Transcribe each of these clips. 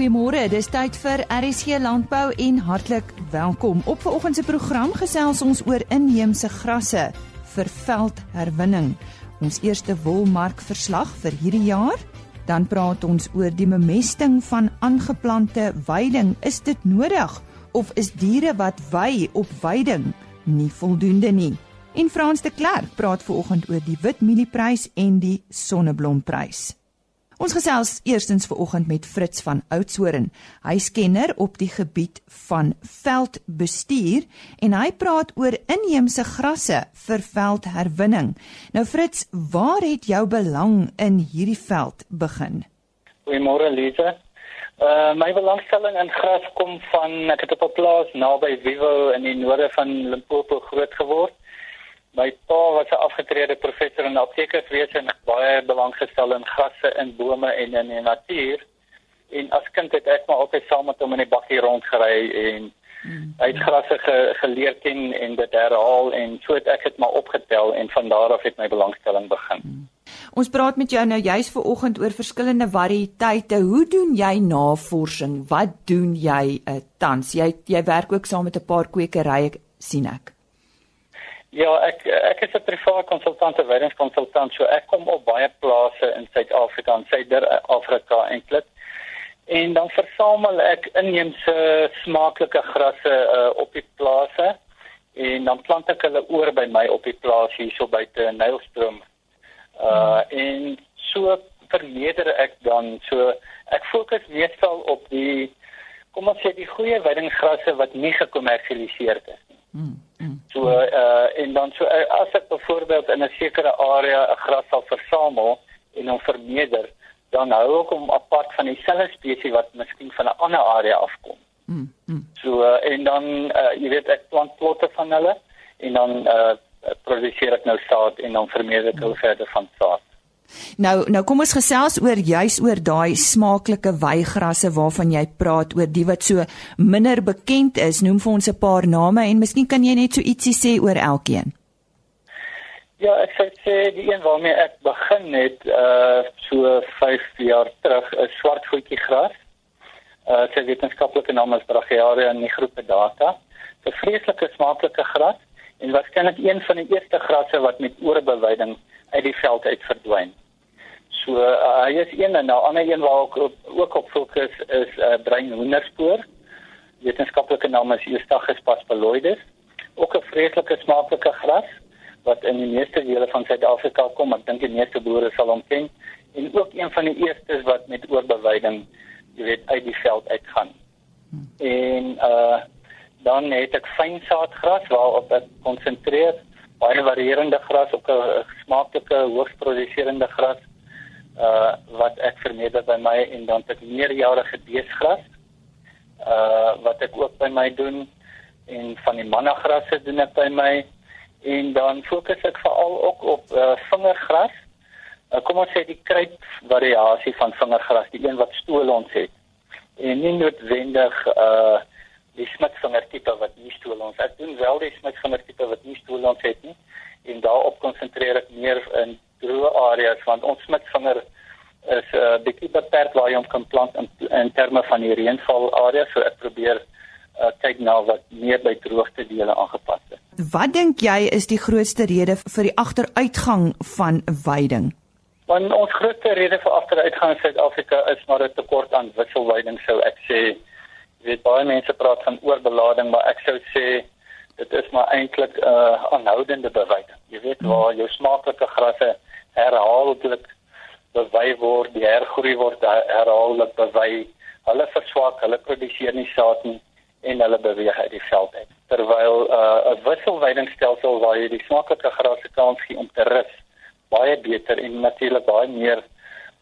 Goeiemôre, dis tyd vir RSC Landbou en hartlik welkom. Op vanoggend se program gesels ons oor inheemse grasse vir veldherwinning. Ons eerste wolmarkverslag vir hierdie jaar. Dan praat ons oor die bemesting van aangeplante weiding. Is dit nodig of is diere wat wei op weiding nie voldoende nie? En Frans de Klerk praat vanoggend oor die witmielieprys en die sonneblomprys. Ons gesels eerstens ver oggend met Fritz van Oudtshoorn. Hy skenner op die gebied van veldbestuur en hy praat oor inheemse grasse vir veldherwinning. Nou Fritz, waar het jou belang in hierdie veld begin? Goeiemôre Lise. Uh my belangstelling in gras kom van ek het op 'n plaas naby Vivo in die noorde van Limpopo groot geword. My pa was 'n afgetrede professor in aptekerswese en baie belang gestel in grasse en bome en in die natuur. En as kind het ek maar altyd saam met hom in die bakkie rondgery en hmm. hy het grasse ge, geleer ken en dit herhaal en so het ek dit maar opgetel en van daar af het my belangstelling begin. Hmm. Ons praat met jou nou juis ver oggend oor verskillende variëteite. Hoe doen jy navorsing? Wat doen jy uh, tans? Jy jy werk ook saam met 'n paar kwekerye sien ek. Ja, ek ek is 'n privaat konsultant, 'n weidingskonsultant, so ek kom op baie plase in Suid-Afrika en Suider-Afrika eintlik. En dan versamel ek inheemse smaaklike grasse uh, op die plase en dan plant ek hulle oor by my op die plaas hierso buite Nylstroom. Uh en so vermeerder ek dan so ek fokus meestal op die kom ons sê die goeie weidingsgrasse wat nie gekommersialiseer is nie. Hmm. So uh en dan so uh, as ek byvoorbeeld in 'n sekere area 'n gras sal versamel en hom vermeerder, dan hou ek hom apart van dieselfde spesies wat miskien van 'n ander area afkom. Mm, mm. So uh, en dan uh jy weet ek plant plotte van hulle en dan uh produseer ek nou saad en dan vermeerder ek hulle mm. verder van saad. Nou nou kom ons gesels oor juis oor daai smaaklike weigrasse waarvan jy praat oor die wat so minder bekend is. Noem vir ons 'n paar name en miskien kan jy net so ietsie sê oor elkeen. Ja, ek sê die een waarmee ek begin het uh so 5 jaar terug is swartvoetjie gras. Uh sy wetenskaplike naam is Brachiaria nigrupedata. 'n Vreeslike smaaklike gras en waarskynlik een van die eerste grasse wat met oorbewyding uit die veld uit verdwyn. So uh, hy is een en nou ander een waar ek op, ook op fokus is 'n uh, brein hoenderspoor. Wetenskaplike naam is Eustachus paspaloides. Ook 'n vreeslike smaaklike gras wat in die meeste dele van Suid-Afrika kom. Ek dink die meeste boere sal hom ken en ook een van die eerstes wat met oorbewyding, jy weet, uit die veld uitgaan. En uh dan het ek fynsaadgras waarop ek konsentreer baie varierende gras op 'n smaaklike hoogsproduserende gras uh wat ek vermeerder by my en dan het ek meerjarige beesgras uh wat ek ook by my doen en van die mannagrasse doen ek by my en dan fokus ek veral ook op uh vingergras. Uh, kom ons sê die kruip variasie van vingergras, die een wat stoel ons het. En nie noodwendig uh die smitsvinger tipe wat nie stoel ons. Ek doen wel die smitsvinger tipe wat nie stoel ons het nie en daarop konsentreer ek meer in droë areas want ons smitsvinger is 'n uh, bietjie beperk waar jy hom kan plant in, in terme van die reënval area so ek probeer uh, kyk na wat meer by droogte dele aangepas is. Wat dink jy is die grootste rede vir die agteruitgang van weiding? Want ons grootste rede vir agteruitgang in Suid-Afrika is maar 'n tekort aan wisselweiding sou ek sê. Jy weet baie mense praat van oorbelading, maar ek sou sê dit is maar eintlik 'n uh, aanhoudende bewyding. Jy weet waar jou smaaklike grasse herhaaldelik bewy word, die hergroei word herhaaldelik bewy. Hulle verswak, hulle produseer nie saad nie en hulle beweeg uit die veld uit. Terwyl uh, 'n uh, wisselweidingstelsel waar jy die smaaklike grasse kans gee om te rus, baie beter en natuurlik baie meer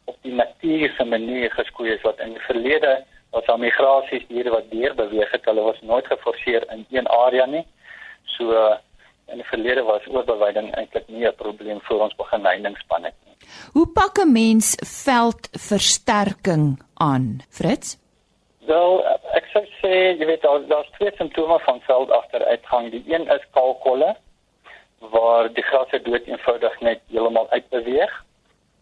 op die natuurlike manier geskoei is wat in die verlede was daar migrasies diere wat deur beweeg het. Hulle was nooit geforseer in een area nie. So in die verlede was oorbewyding eintlik nie 'n probleem vir ons begeleidingspanne nie. Hoe pak 'n mens veldversterking aan, Fritz? Wel, ek sou sê, jy weet daar daar's twee simptome van veldagteruitgang. Die een is kalkolle waar die grasse dood eenvoudig net heeltemal uitbeweeg.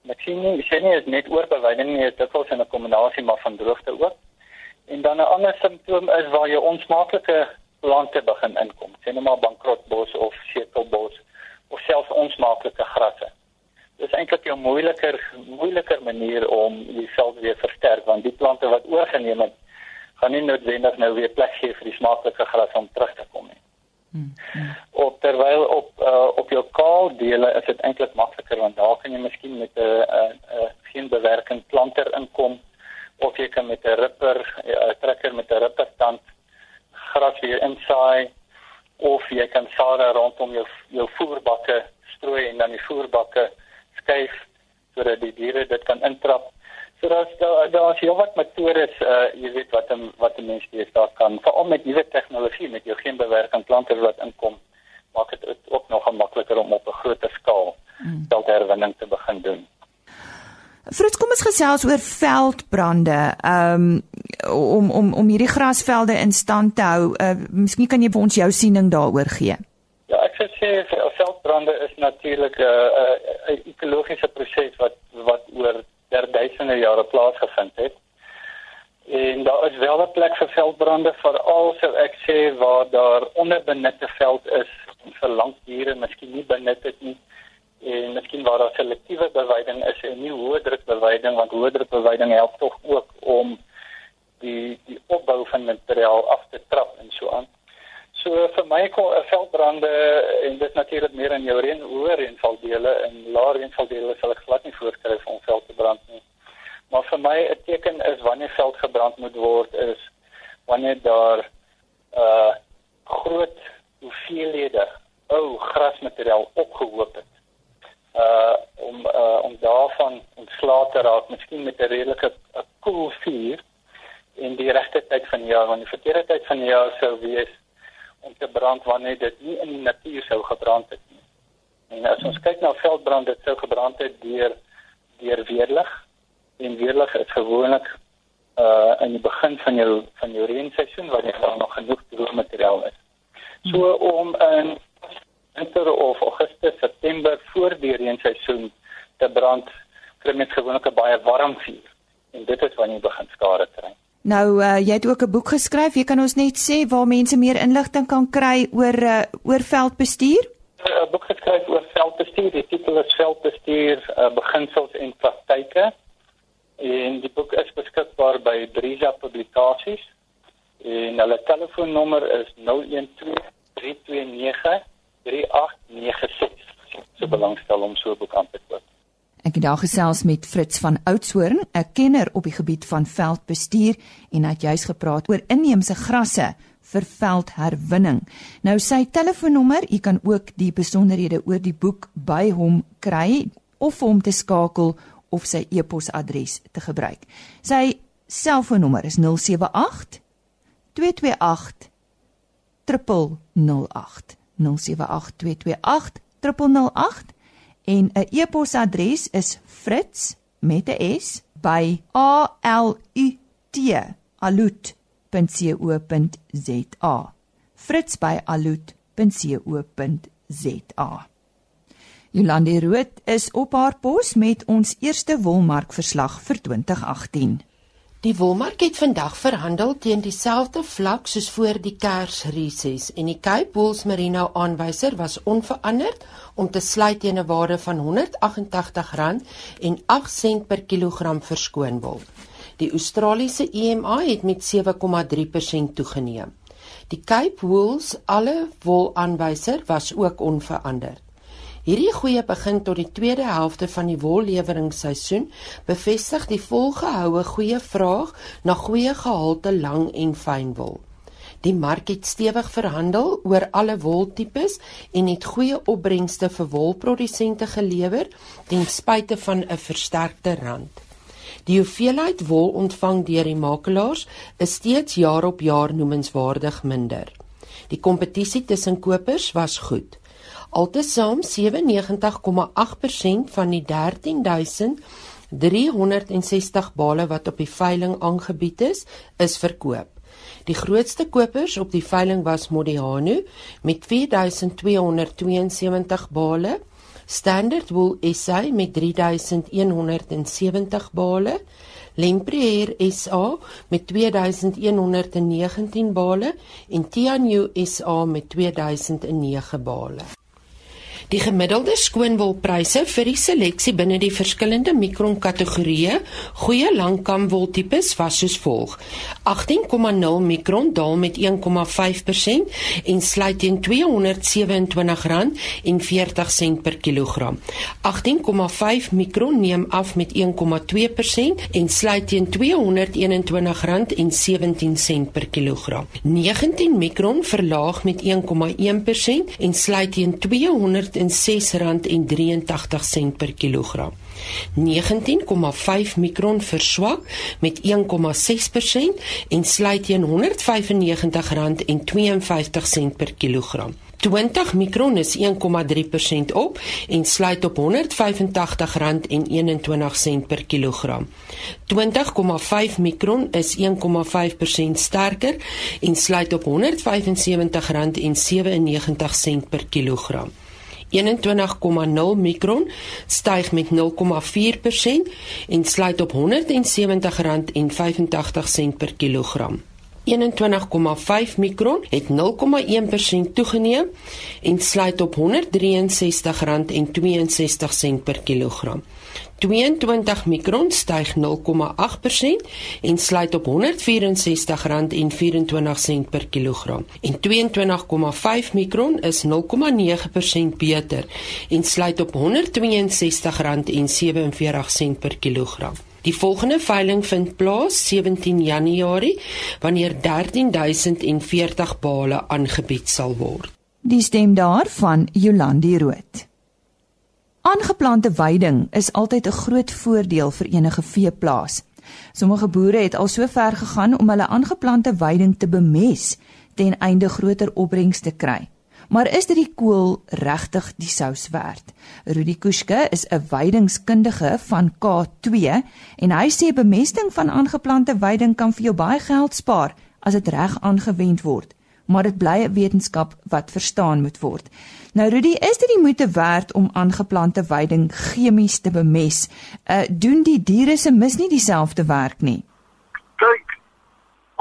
Ek sien nie, ek sien nie is net oorbewyding nie, dit is ook 'n kombinasie maar van droogte ook. En dan 'n ander simptoom is waar jy onsmaaklike plante begin inkom. Sien nou maar bankrotbos of sekelbos of selfs onsmaaklike grasse. Dit is eintlik 'n moeiliker moeiliker manier om veld weer versterk want die plante wat oorgeneem het gaan nie noodwendig nou weer plek gee vir die smaaklike gras om terug te kom nie. Hmm, hmm. Op terwyl op uh, op jou kaal dele is dit eintlik makliker want daar kan jy miskien met 'n 'n 'n geen bewerking planter inkom kan met 'n ripper 'n trekker met 'n ripper tand gras weer insaai of jy kan sade rondom jou jou voerbakke strooi en dan die voerbakke skuif sodat die diere dit kan intrap. So daar's daar daar's hier wat metodes uh jy weet wat em, wat 'n mens steeds daar kan veral met nuwe tegnologie met jou geen bewerking plante wat inkom maak dit ook nog makliker om op 'n groter skaal hmm. veldherwinning te begin doen. Frits, kom ons gesels oor veldbrande. Um om om om hierdie grasvelde in stand te hou. Uh miskien kan jy vir ons jou siening daaroor gee. Ja, ek sê veldbrande is natuurlik 'n uh, 'n uh, ekologiese proses wat wat oor der duisende jare plaasgevind het. En daar is wel 'n plek vir veldbrande veral sou ek sê waar daar onderbenutte veld is vir lank diere miskien nie benut het nie en miskien waar daar selektiewe beweiding is en nie hoë druk beweiding want hoë druk beweiding help tog ook om die die opbou van materiaal af te trap en so aan. So vir my kom 'n veldbrande en dit natuurlik meer in jou reën hoër reënvaldele en laer reënvaldele sal ek glad nie voorskryf om veld te brand nie. Maar vir my 'n teken is wanneer veld gebrand moet word is wanneer daar uh groot hoeveelhede ou grasmateriaal opgehoop het. Uh om uh om daarvan ontslae te raak, miskien met 'n redelike koel vuur in die regte tyd van die jaar, want die verkeerde tyd van die jaar sou wees om te brand wanneer dit nie in die natuur sou gebrand het nie. En as ons kyk na veldbrande, dit sou gebrand het deur deur weerlig en weerlig is gewoonlik uh in die begin van jou van jou reenseisoen wanneer daar nog genoeg droë materiaal is. So om in winter of augustus, september voor die reenseisoen te brand, kry mens gewoonlik 'n baie warm vuur en dit is wanneer jy begin skade kry. Nou uh, jy het ook 'n boek geskryf. Jy kan ons net sê waar mense meer inligting kan kry oor uh, oor veldbestuur? 'n Boek geskryf oor veldbestuur. Die titel is Veldbestuur: uh, Beginsels en Praktyke. En die boek is beskikbaar by Brisa Publikasies. En hulle telefoonnommer is 012 329 3896. So belangstel om so 'n boek aan te koop. Ek het daar gesels met Fritz van Oudtshoorn, 'n kenner op die gebied van veldbestuur en het juis gepraat oor inheemse grasse vir veldherwinning. Nou sy telefoonnommer, u kan ook die besonderhede oor die boek by hom kry of hom te skakel of sy e-posadres te gebruik. Sy selfoonnommer is 078 228 0008 078 228 0008 en 'n e-posadres is fritz met 'n s by alut.co.za fritz by alut.co.za Jolande Rood is op haar pos met ons eerste wolmark verslag vir 2018 Die wolmark het vandag verhandel teen dieselfde vlak soos voor die Kersreses en die Cape Wool Merino aanwyser was onveranderd om te sluit teen 'n waarde van R188 en 8 sent per kilogram vir skoonwol. Die Australiese EMA het met 7,3% toegeneem. Die Cape Wool's alle wol aanwyser was ook onveranderd. Hierdie goeie begin tot die tweede helfte van die wolleweringsseisoen bevestig die volgehoue goeie vraag na goeie gehalte lang en fyn wol. Die mark het stewig verhandel oor alle woltipes en het goeie opbrengste vir wolprodusente gelewer ten spyte van 'n versterkte rand. Die hoeveelheid wol ontvang deur die makelaars is steeds jaar op jaar noemenswaardig minder. Die kompetisie tussen kopers was goed. Altesaam 97,8% van die 13360 bale wat op die veiling aangebied is, is verkoop. Die grootste kopers op die veiling was Modiano met 4272 bale, Standard Wool SA met 3170 bale, Lempriere SA met 2119 bale en Tianyu SA met 2009 bale. Die gemiddelde skoonwolpryse vir die seleksie binne die verskillende mikron kategorieë goeie langkamwol tipes was soos volg: 18,0 mikron daal met 1,5% en sluit teen R227,40 per kilogram. 18,5 mikron neem af met 1,2% en sluit teen R221,17 per kilogram. 19 mikron verlaag met 1,1% en sluit teen 200 R106,83 per kilogram. 19,5 mikron verswak met 1,6% en sluit teen R195,52 per kilogram. 20 mikron is 1,3% op en sluit op R185,21 per kilogram. 20,5 mikron is 1,5% sterker en sluit op R175,97 per kilogram. 21,0 mikron styg met 0,4% en sluit op R170,85 per kilogram. 21,5 mikron het 0,1% toegeneem en sluit op R163,62 per kilogram. 22 mikron styg 0,8% en sluit op R164,24 per kilogram. En 22,5 mikron is 0,9% beter en sluit op R162,47 per kilogram. Die volgende veiling vind plaas 17 Januarie wanneer 13040 bale aangebied sal word. Die stem daarvan Jolandi Rood. Aangeplante veiding is altyd 'n groot voordeel vir enige veeplaas. Sommige boere het al so ver gegaan om hulle aangeplante veiding te bemes ten einde groter opbrengs te kry. Maar is dit die kool regtig die sous werd? Rudi Kuske is 'n veidingskundige van K2 en hy sê bemesting van aangeplante veiding kan vir jou baie geld spaar as dit reg aangewend word, maar dit bly 'n wetenskap wat verstaan moet word. Nou Rudy, is dit die moeite werd om aangeplante veiding chemies te bemes? Uh doen die diere se mis nie dieselfde werk nie? Kyk,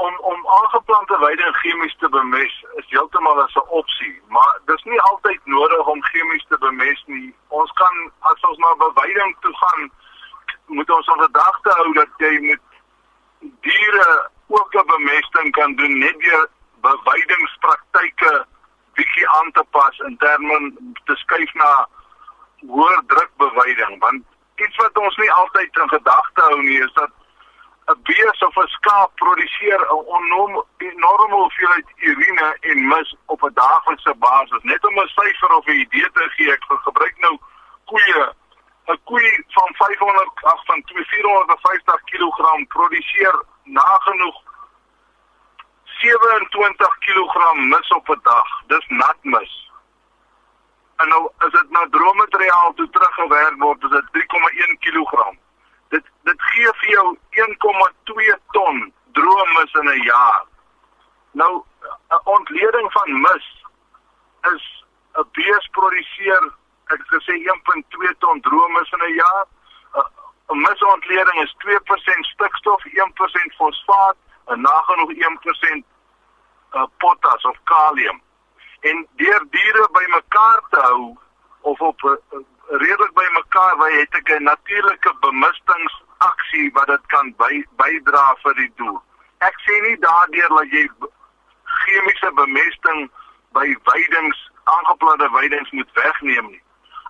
om om aangeplante veiding chemies te bemes is heeltemal 'n opsie, maar dis nie altyd nodig om chemies te bemes nie. Ons kan as ons na beweiding toe gaan, moet ons op gedagte hou dat jy met diere ook 'n bemesting kan doen net deur beweidingspraktyke bietjie aan te pas in terme te skuif na hoër drukbeweiding want iets wat ons nie altyd in gedagte hou nie is dat 'n bees of 'n skaap produseer 'n enorme hoeveelheid urine en mis op 'n daaglikse basis. Net om 'n syfer of 'n idee te gee ek gebruik nou koeie. 'n koei van 500 af van 450 kg produseer nagenoeg 27 kg mis op 'n dag. Dis nat mis. En nou as dit na droommateriaal toe teruggewerk word, is dit 3,1 kg. Dit dit gee vir jou 1,2 ton droommis in 'n jaar. Nou 'n ontleding van mis is 'n bees produseer ek het gesê 1.2 ton droommis in 'n jaar. 'n Misontleding is 2% stikstof, 1% fosfaat en nagenoeg 1% uh, potas of kalium. En deur diere bymekaar te hou of op uh, redelik bymekaar wy het ek 'n natuurlike bemistingsaksie wat dit kan by, bydra vir die doel. Ek sê nie daardeur dat jy chemiese bemesting by weidings aangeplante weidings moet wegneem nie.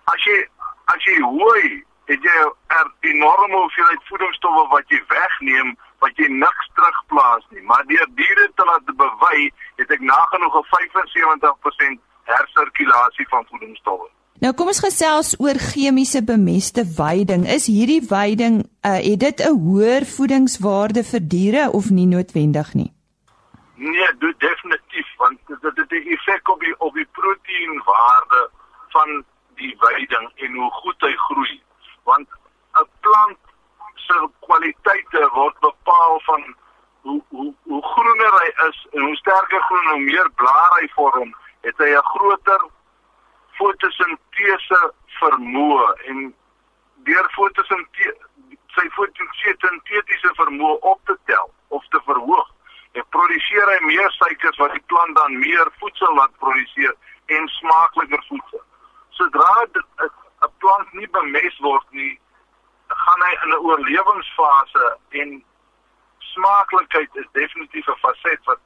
As jy as jy hooi, het jy 'n enorme hoeveelheid voedingsstowwe wat jy wegneem wat jy niks terugplaas nie, maar deur diere te laat bewy, het ek nagenoeg 'n 75% hersirkulasie van voedingsstowwe. Nou kom ons gesels oor chemiese bemeste veiding. Is hierdie veiding uh, het dit 'n hoër voedingswaarde vir diere of nie noodwendig nie? Nee, dit definitief want dit het 'n effek op die op die proteïenwaarde van die veiding en hoe goed hy groei. Want 'n plant se kwaliteite word bepaal van hoe hoe hoe groener hy is en hoe sterker groen hoe meer blare hy vorm, het hy 'n groter fotosintese vermoë en deur fotosintese sy fotosintetiese vermoë op te tel of te verhoog en produseer hy meer suikers wat die plant dan meer voedsel laat produseer en smaakliker voedsel. Sodra 'n plant nie bemest word nie, gaan hy in 'n oorlewingsfase en smaaklikheid is definitief 'n faset wat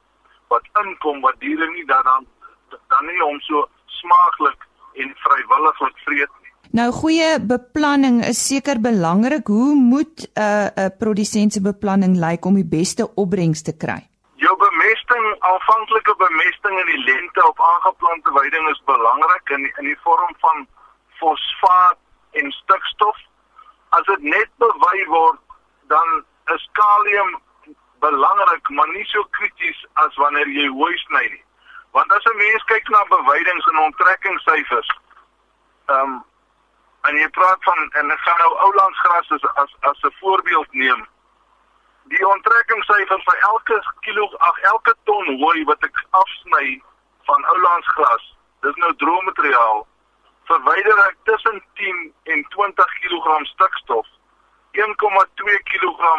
wat inkom wat diere nie dan dan nie om so smaaklik en vrywilliglik vreet nie. Nou goeie beplanning is seker belangrik. Hoe moet 'n uh, 'n uh, produsent se beplanning lyk om die beste opbrengs te kry? Jou bemesting, aanvanklike bemesting in die lente op aangeplante weiding is belangrik in in die vorm van fosfaat en stikstof. As dit net bewy word, dan is kalium belangrik, maar nie so krities as wanneer jy hooi sny nie. Want as 'n mens kyk na bewydings en onttrekkingssyfers, ehm um, en jy praat van en ek gaan nou oulandsgras as as as 'n voorbeeld neem. Die onttrekkingssyfer vir elke kilo ag elke ton hooi wat ek afsny van oulandsgras, dis nou droommateriaal, verwyder ek tussen 10 en 20 kg stikstof, 1,2 kg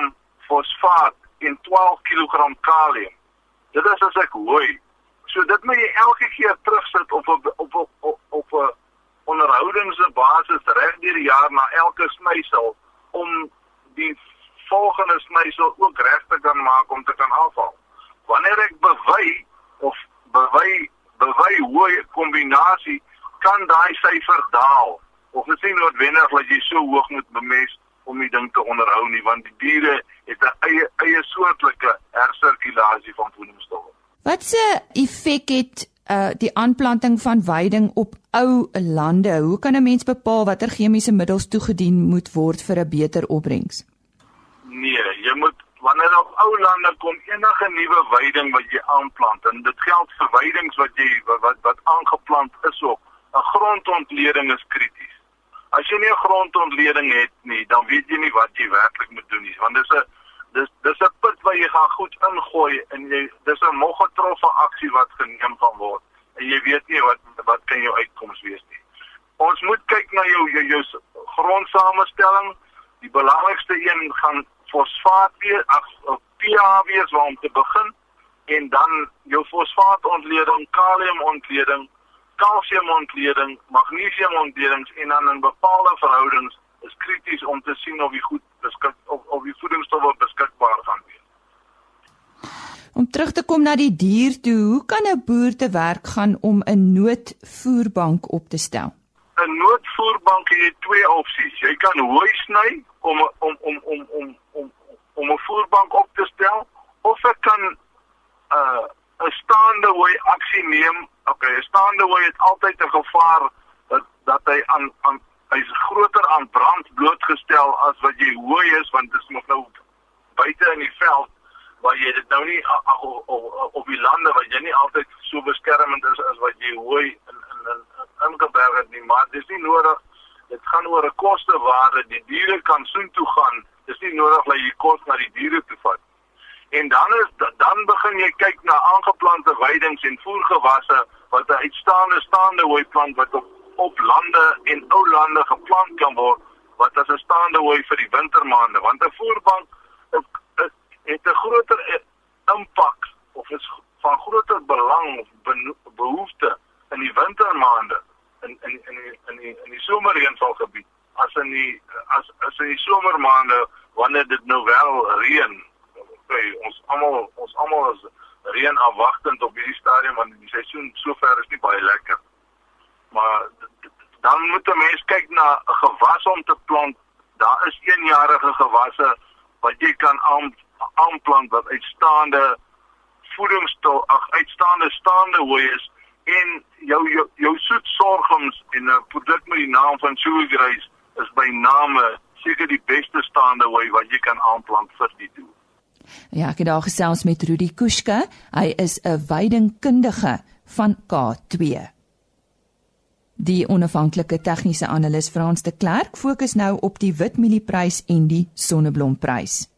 fosfaat en 12 kg kalium. Dit is as ek hooi. So dit moet jy elke keer terugsit op op op op op 'n onderhoudingsbasis reg deur die jaar na elke smysel om die volgende smysel ook reg te kan maak om te kan afval. Wanneer ek bewy of bewy bewy hoe kombinasie kan daai syfer daal of dit is noodwendig dat jy so hoog moet bemest om die ding te onderhou nie want die diere het 'n eie eie soortgelyke hersirkulasie van voedingsstowwe. Wat se effek het uh die aanplanting van weiding op ou lande? Hoe kan 'n mens bepaal watter chemiese middels toegedien moet word vir 'n beter opbrengs? Nee, jy moet wanneer op ou lande kom enige nuwe weiding wat jy aanplant en dit geld vir weidings wat jy wat wat aangeplant is op 'n grondontleding is krities. As jy nie 'n grondontleding het nie, dan weet jy nie wat jy werklik moet doen nie, want dis 'n dis dis 'n put waar jy gaan goed ingooi en jy dis 'n moggetroffe aksie wat geneem kan word en jy weet nie wat wat kan jou uitkoms wees nie. Ons moet kyk na jou jou, jou grondsamenstelling. Die belangrikste een gaan fosfaat wees, ag pH wees om te begin en dan jou fosfaatontleding, kaliumontleding, kalsiumontleding, magnesiumontleding en dan in bepaalde verhoudings is krities om te sien of die goed beskik of of die voedingsstowwe beskikbaar gaan wees. Om terug te kom na die dier toe, hoe kan 'n boer te werk gaan om 'n noodvoerbank op te stel? 'n Noodvoerbank het twee opsies. Jy kan hooi sny om om om om om om om 'n voerbank op te stel of ek kan 'n uh, 'n staande hooi aksie neem. Okay, 'n staande hooi het altyd 'n gevaar dat dat hy aan aan hy's groter aan brand blootgestel as wat jy hooi is want dit is nog nou buite in die veld waar jy dit nou nie op die lande waar jy nie altyd so beskermend is as wat jy hooi in in in ingeberg het nie maar dis nie nodig. Dit gaan oor 'n koste waarde die diere kan soen toe gaan. Dis nie nodig dat jy kos na die diere toe vat en dan is dan begin jy kyk na aangeplante weidings en voergewasse wat 'n uitstaande staande hooi plant wat op op lande en ou lande geplant kan word wat as 'n staande hooi vir die wintermaande. Want 'n voerbank het 'n groter impak of is van groter belang of behoefte in die wintermaande in in in die, in die, in die somerreënvalgebied as in die as as in die somermaande wanneer dit nou wel reën okay, ons almal ons almal is reën afwagtend op hierdie stadium want die seisoen sover is nie baie lekker maar dan moet 'n mens kyk na 'n gewas om te plant. Daar is eenjarige gewasse wat jy kan aan aanplant wat uitstaande voedingsstof, ag uitstaande staande hooi is en jou jou, jou soet sorghums en 'n produk met die naam van Sugargrace is by name seker die beste staande hooi wat jy kan aanplant vir die doel. Ja, ek het daar gesels met Rudy Kuske. Hy is 'n weidingkundige van K2. Die onafhanklike tegniese analis Frans de Klerk fokus nou op die witmielie-prys en die sonneblomprys.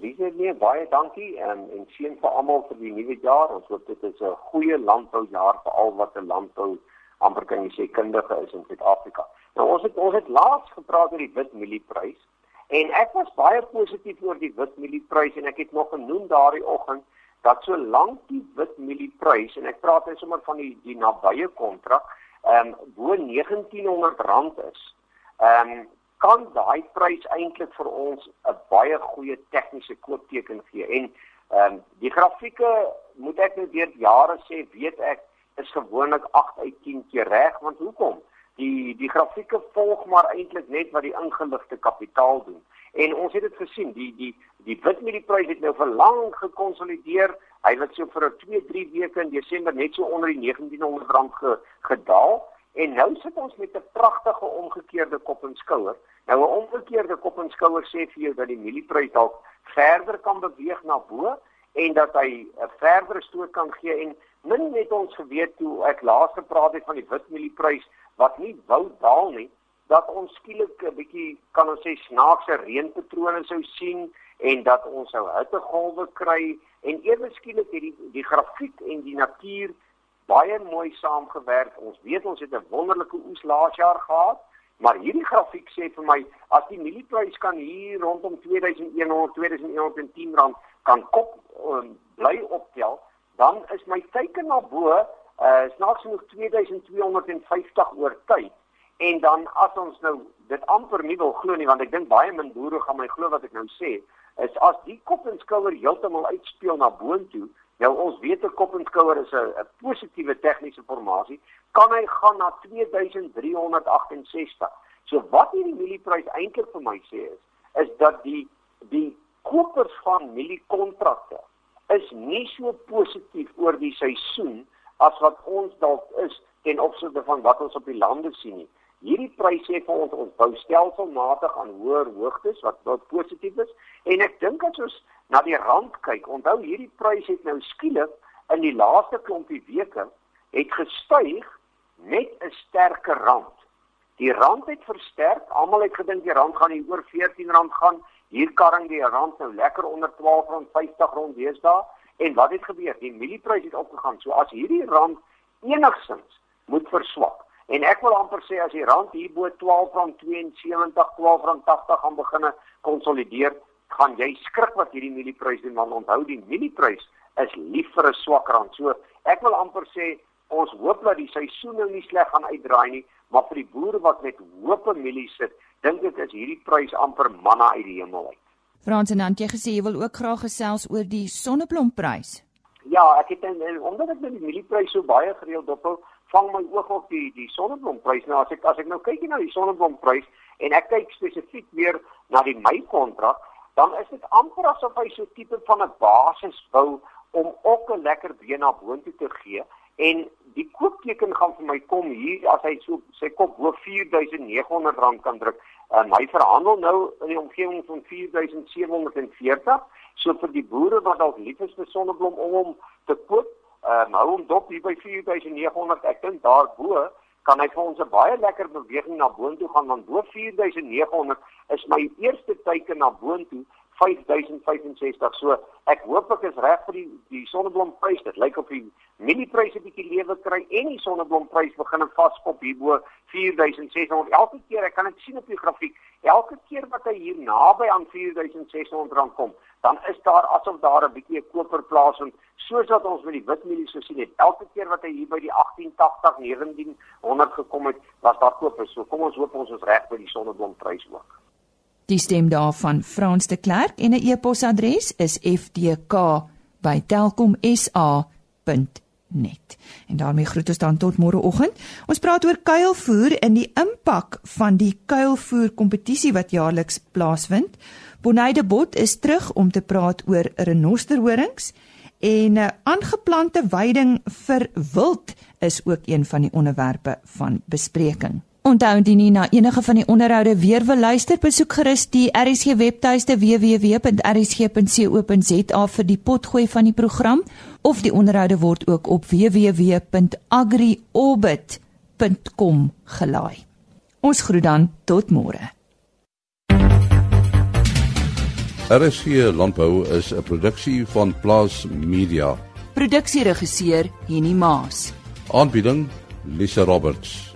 Liewe nee, baie dankie en en seën vir almal vir die nuwe jaar. Ons hoop dit is 'n goeie landboujaar vir al wat 'n landbou amper kan jy sê kundige is in Suid-Afrika. Nou ons het ons het laas gepraat oor die wit mielieprys en ek was baie positief oor die wit mielieprys en ek het nog genoem daardie oggend dat solank die wit mielieprys en ek praat net sommer van die die nabye kontrak ehm um, bo R1900 is. Ehm um, kan daai prys eintlik vir ons 'n baie goeie tegniese koopteken gee en ehm um, die grafieke moet ek net weer jare sê weet ek is gewoonlik 8 uit 10 keer reg want hoekom die die grafieke volg maar eintlik net wat die ingeligte kapitaal doen. En ons het dit gesien die die die witmedieprys het nou vir lank gekonsolideer. Hy het so vir 2 3 weke in Desember net so onder die 1900 rand ge, gedaal. En nou sit ons met 'n pragtige omgekeerde kop en skouer. Nou 'n omgekeerde kop en skouer sê vir jou dat die mielieprys dalk verder kan beweeg na bo en dat hy 'n verdere stoot kan gee. En min net ons geweet toe ek laas gepraat het van die wit mielieprys wat nie wou daal nie dat ons skielik 'n bietjie kan ons sê snaakse reënpatrone sou sien en dat ons sou hittegolwe kry en ewe skielik het die die grafiek en die natuur baie mooi saamgewerk. Ons weet ons het 'n wonderlike oes laas jaar gehad, maar hierdie grafiek sê vir my as die mielieprys kan hier rondom 2100 2110 rand kan kop um, bly optel, dan is my teiken na bo uh snaaks genoeg 2250 oor tyd. En dan as ons nou dit amper nie wil glo nie want ek dink baie min boere gaan my glo wat ek nou sê, is as die kop en skouer heeltemal uitspeel na boontoe, Nou ons weet 'n kop en skouer is 'n positiewe tegniese formasie, kan hy gaan na 2368. So wat hierdie mielieprys eintlik vir my sê is, is dat die die kopers van mieliekontrakte is nie so positief oor die seisoen as wat ons dalk is ten opsigte van wat ons op die lande sien nie. Hierdie pryse sê vir ons ons bou stelselmatig aan hoër hoogtes wat wat positief is en ek dink as ons na die rand kyk, onthou hierdie pryse het nou skielik in die laaste klompie weke het gestyg met 'n sterker rand. Die rand het versterk. Almal het gedink die rand gaan hier oor R14 gaan. Hier karring die rand nou lekker onder R12.50 rond deesdae. En wat het gebeur? Die mielieprys het opgegaan. So as hierdie rand enigsins moet verswak. En ek wil amper sê as die rand hier bo R12.72, R12.80 gaan begine konsolideer, gaan jy skrik wat hierdie mielieprys doen want onthou die mielieprys is lief vir 'n swak rand. So ek wil amper sê ons hoop dat die seisoen nou nie sleg gaan uitdraai nie, maar vir die boere wat met hoop en mielie sit, dink ek is hierdie prys amper manna uit die hemel uit. Frans en Antjie gesê jy wil ook graag gesels oor die sonneblomprys. Ja, ek het en, en, omdat ek met die mielieprys so baie gereeld dophou, vang my oog op die die sonneblomprys. Nou as ek as ek nou kyk na die sonneblomprys en ek kyk spesifiek weer na die Mei kontrak, dan is dit amper asof hy so tipe van 'n basis bou om ook 'n lekker been na boontoe te gee en die koopteken gaan vir my kom hier as hy so sy kop bo 4900 rand kan druk en hy verhandel nou in die omgewing van 4740 so vir die boere wat dalk lief is vir sonneblom om hom te koop uh, hou hom dop hier by 4900 ek dink daarbo kan hy vir ons 'n baie lekker beweging na boontoe gaan want bo 4900 is my eerste teiken na boontoe 5065. So ek hoop ek is reg vir die die sonneblomprys. Dit lyk of die mieliepryse bietjie lewe kry en die sonneblomprys begin vaskop hier bo 4600. Elke keer, ek kan dit sien op die grafiek, elke keer wat hy hier naby aan 4600 rand kom, dan is daar asof daar 'n bietjie 'n koper plaasvind soos wat ons met die witmielies gesien het. Elke keer wat hy hier by die 1880 1900 gekom het, was daar kopers. So kom ons hoop ons is reg by die sonneblomprys ook. Die stem daarvan Frans de Klerk en 'n e-posadres is fdk@telkomsa.net. En daarmee groet ons dan tot môreoggend. Ons praat oor kuilvoer en die impak van die kuilvoer kompetisie wat jaarliks plaasvind. Bonaide Bot is terug om te praat oor renosterhorings en 'n aangeplante weiding vir wild is ook een van die onderwerpe van bespreking. Onthou indien jy na enige van die onderhoude weer wil luister, besoek gerus die RSG webtuiste www.rsg.co.za vir die potgooi van die program of die onderhoude word ook op www.agriorbit.com gelaai. Ons groet dan tot môre. RSG Landbou is 'n produksie van Plaas Media. Produksieregisseur Henny Maas. Aanbieding Lisa Roberts